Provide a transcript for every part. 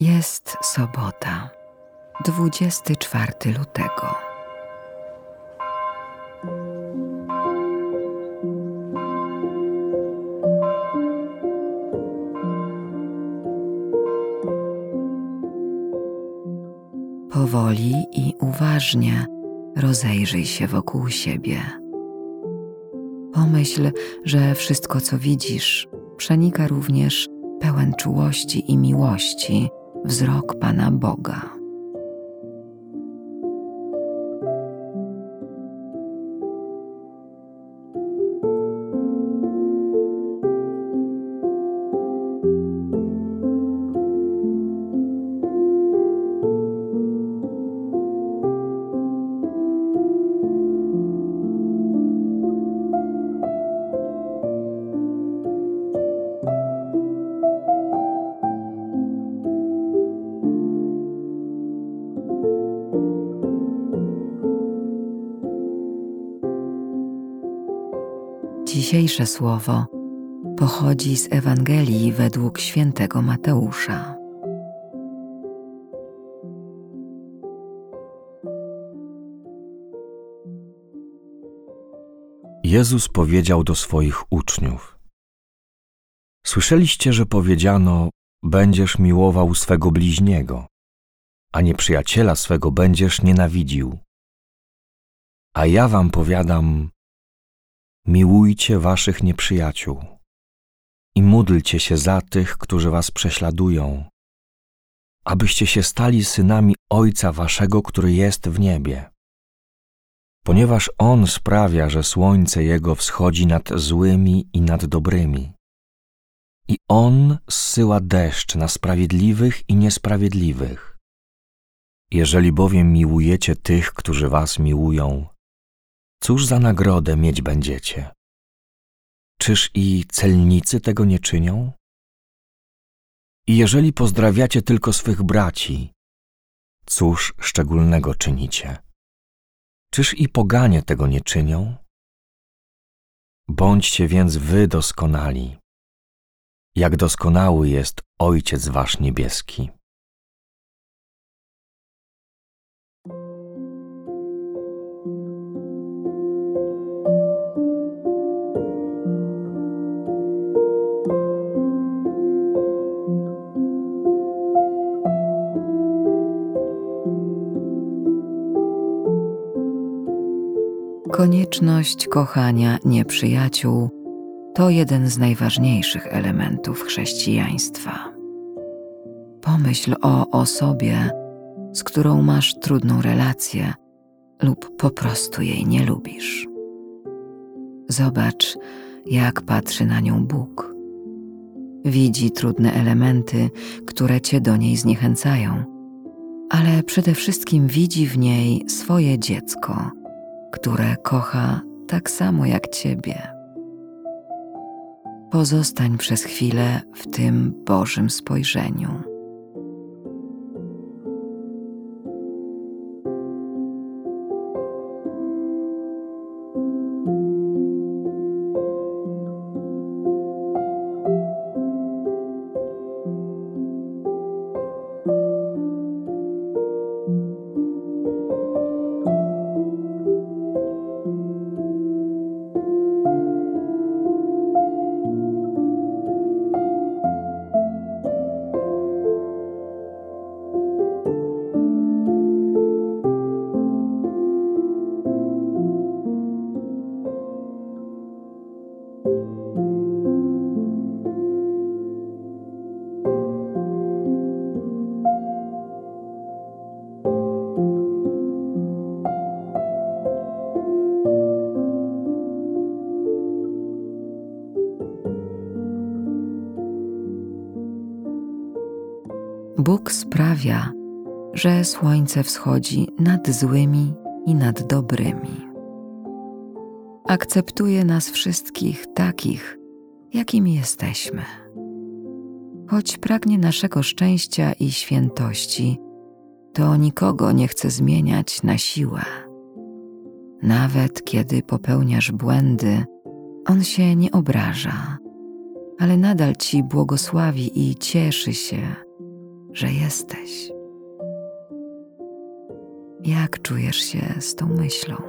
Jest sobota, 24 lutego. Powoli i uważnie rozejrzyj się wokół siebie. Pomyśl, że wszystko, co widzisz, przenika również pełen czułości i miłości wzrok Pana Boga. Dzisiejsze słowo pochodzi z Ewangelii według świętego Mateusza. Jezus powiedział do swoich uczniów: Słyszeliście, że powiedziano: Będziesz miłował swego bliźniego, a nieprzyjaciela swego będziesz nienawidził. A ja wam powiadam: Miłujcie waszych nieprzyjaciół i módlcie się za tych, którzy was prześladują, abyście się stali synami Ojca waszego, który jest w niebie. Ponieważ On sprawia, że słońce Jego wschodzi nad złymi i nad dobrymi. I On zsyła deszcz na sprawiedliwych i niesprawiedliwych. Jeżeli bowiem miłujecie tych, którzy was miłują, Cóż za nagrodę mieć będziecie? Czyż i celnicy tego nie czynią? I jeżeli pozdrawiacie tylko swych braci, cóż szczególnego czynicie? Czyż i poganie tego nie czynią? Bądźcie więc wy doskonali, jak doskonały jest Ojciec Wasz Niebieski. Konieczność kochania nieprzyjaciół to jeden z najważniejszych elementów chrześcijaństwa. Pomyśl o osobie, z którą masz trudną relację lub po prostu jej nie lubisz. Zobacz, jak patrzy na nią Bóg. Widzi trudne elementy, które cię do niej zniechęcają, ale przede wszystkim widzi w niej swoje dziecko które kocha tak samo jak Ciebie. Pozostań przez chwilę w tym Bożym spojrzeniu. Bóg sprawia, że słońce wschodzi nad złymi i nad dobrymi. Akceptuje nas wszystkich takich, jakimi jesteśmy. Choć pragnie naszego szczęścia i świętości, to nikogo nie chce zmieniać na siłę. Nawet kiedy popełniasz błędy, on się nie obraża, ale nadal ci błogosławi i cieszy się że jesteś. Jak czujesz się z tą myślą?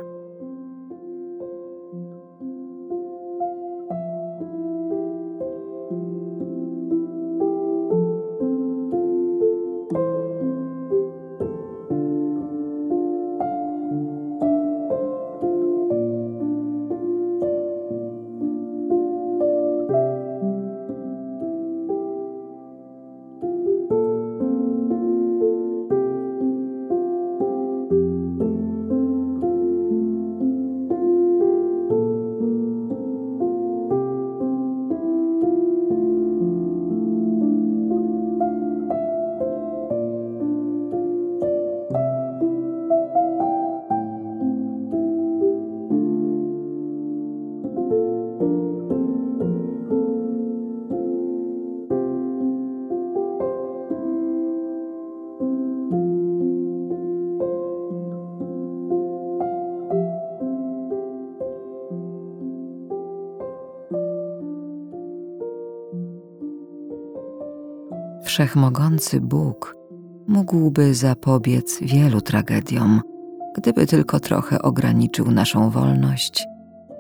Wszechmogący Bóg mógłby zapobiec wielu tragediom, gdyby tylko trochę ograniczył naszą wolność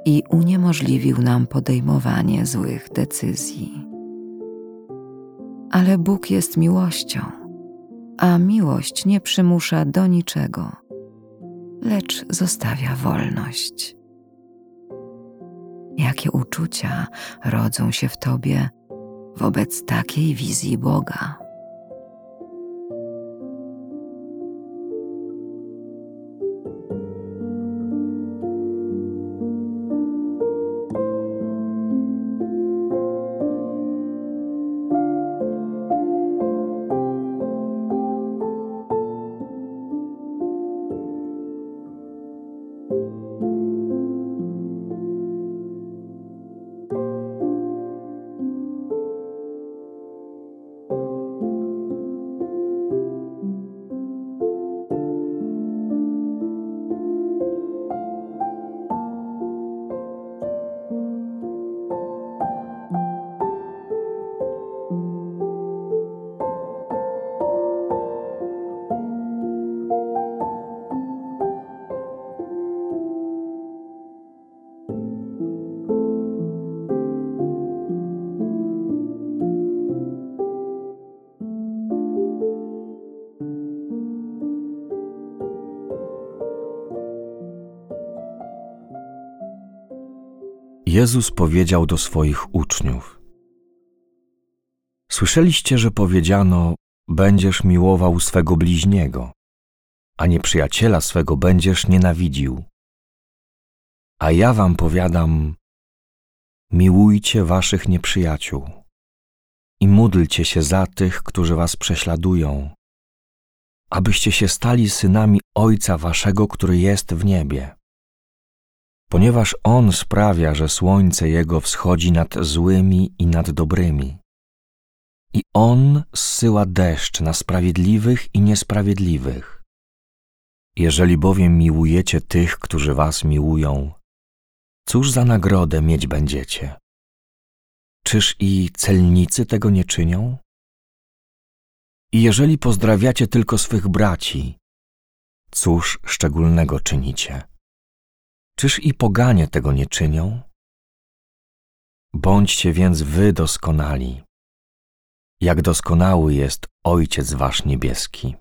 i uniemożliwił nam podejmowanie złych decyzji. Ale Bóg jest miłością, a miłość nie przymusza do niczego, lecz zostawia wolność. Jakie uczucia rodzą się w Tobie wobec takiej wizji Boga? Jezus powiedział do swoich uczniów: Słyszeliście, że powiedziano: Będziesz miłował swego bliźniego, a nieprzyjaciela swego będziesz nienawidził. A ja wam powiadam: Miłujcie waszych nieprzyjaciół i módlcie się za tych, którzy was prześladują, abyście się stali synami Ojca waszego, który jest w niebie ponieważ On sprawia, że słońce Jego wschodzi nad złymi i nad dobrymi. I On zsyła deszcz na sprawiedliwych i niesprawiedliwych. Jeżeli bowiem miłujecie tych, którzy was miłują, cóż za nagrodę mieć będziecie? Czyż i celnicy tego nie czynią? I jeżeli pozdrawiacie tylko swych braci, cóż szczególnego czynicie? Czyż i poganie tego nie czynią? Bądźcie więc wy doskonali, jak doskonały jest Ojciec Wasz Niebieski.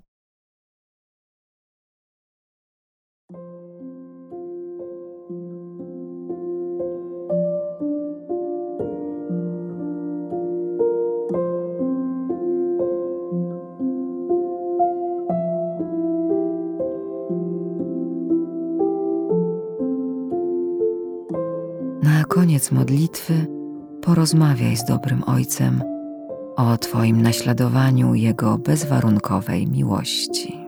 Koniec modlitwy porozmawiaj z dobrym Ojcem o Twoim naśladowaniu Jego bezwarunkowej miłości.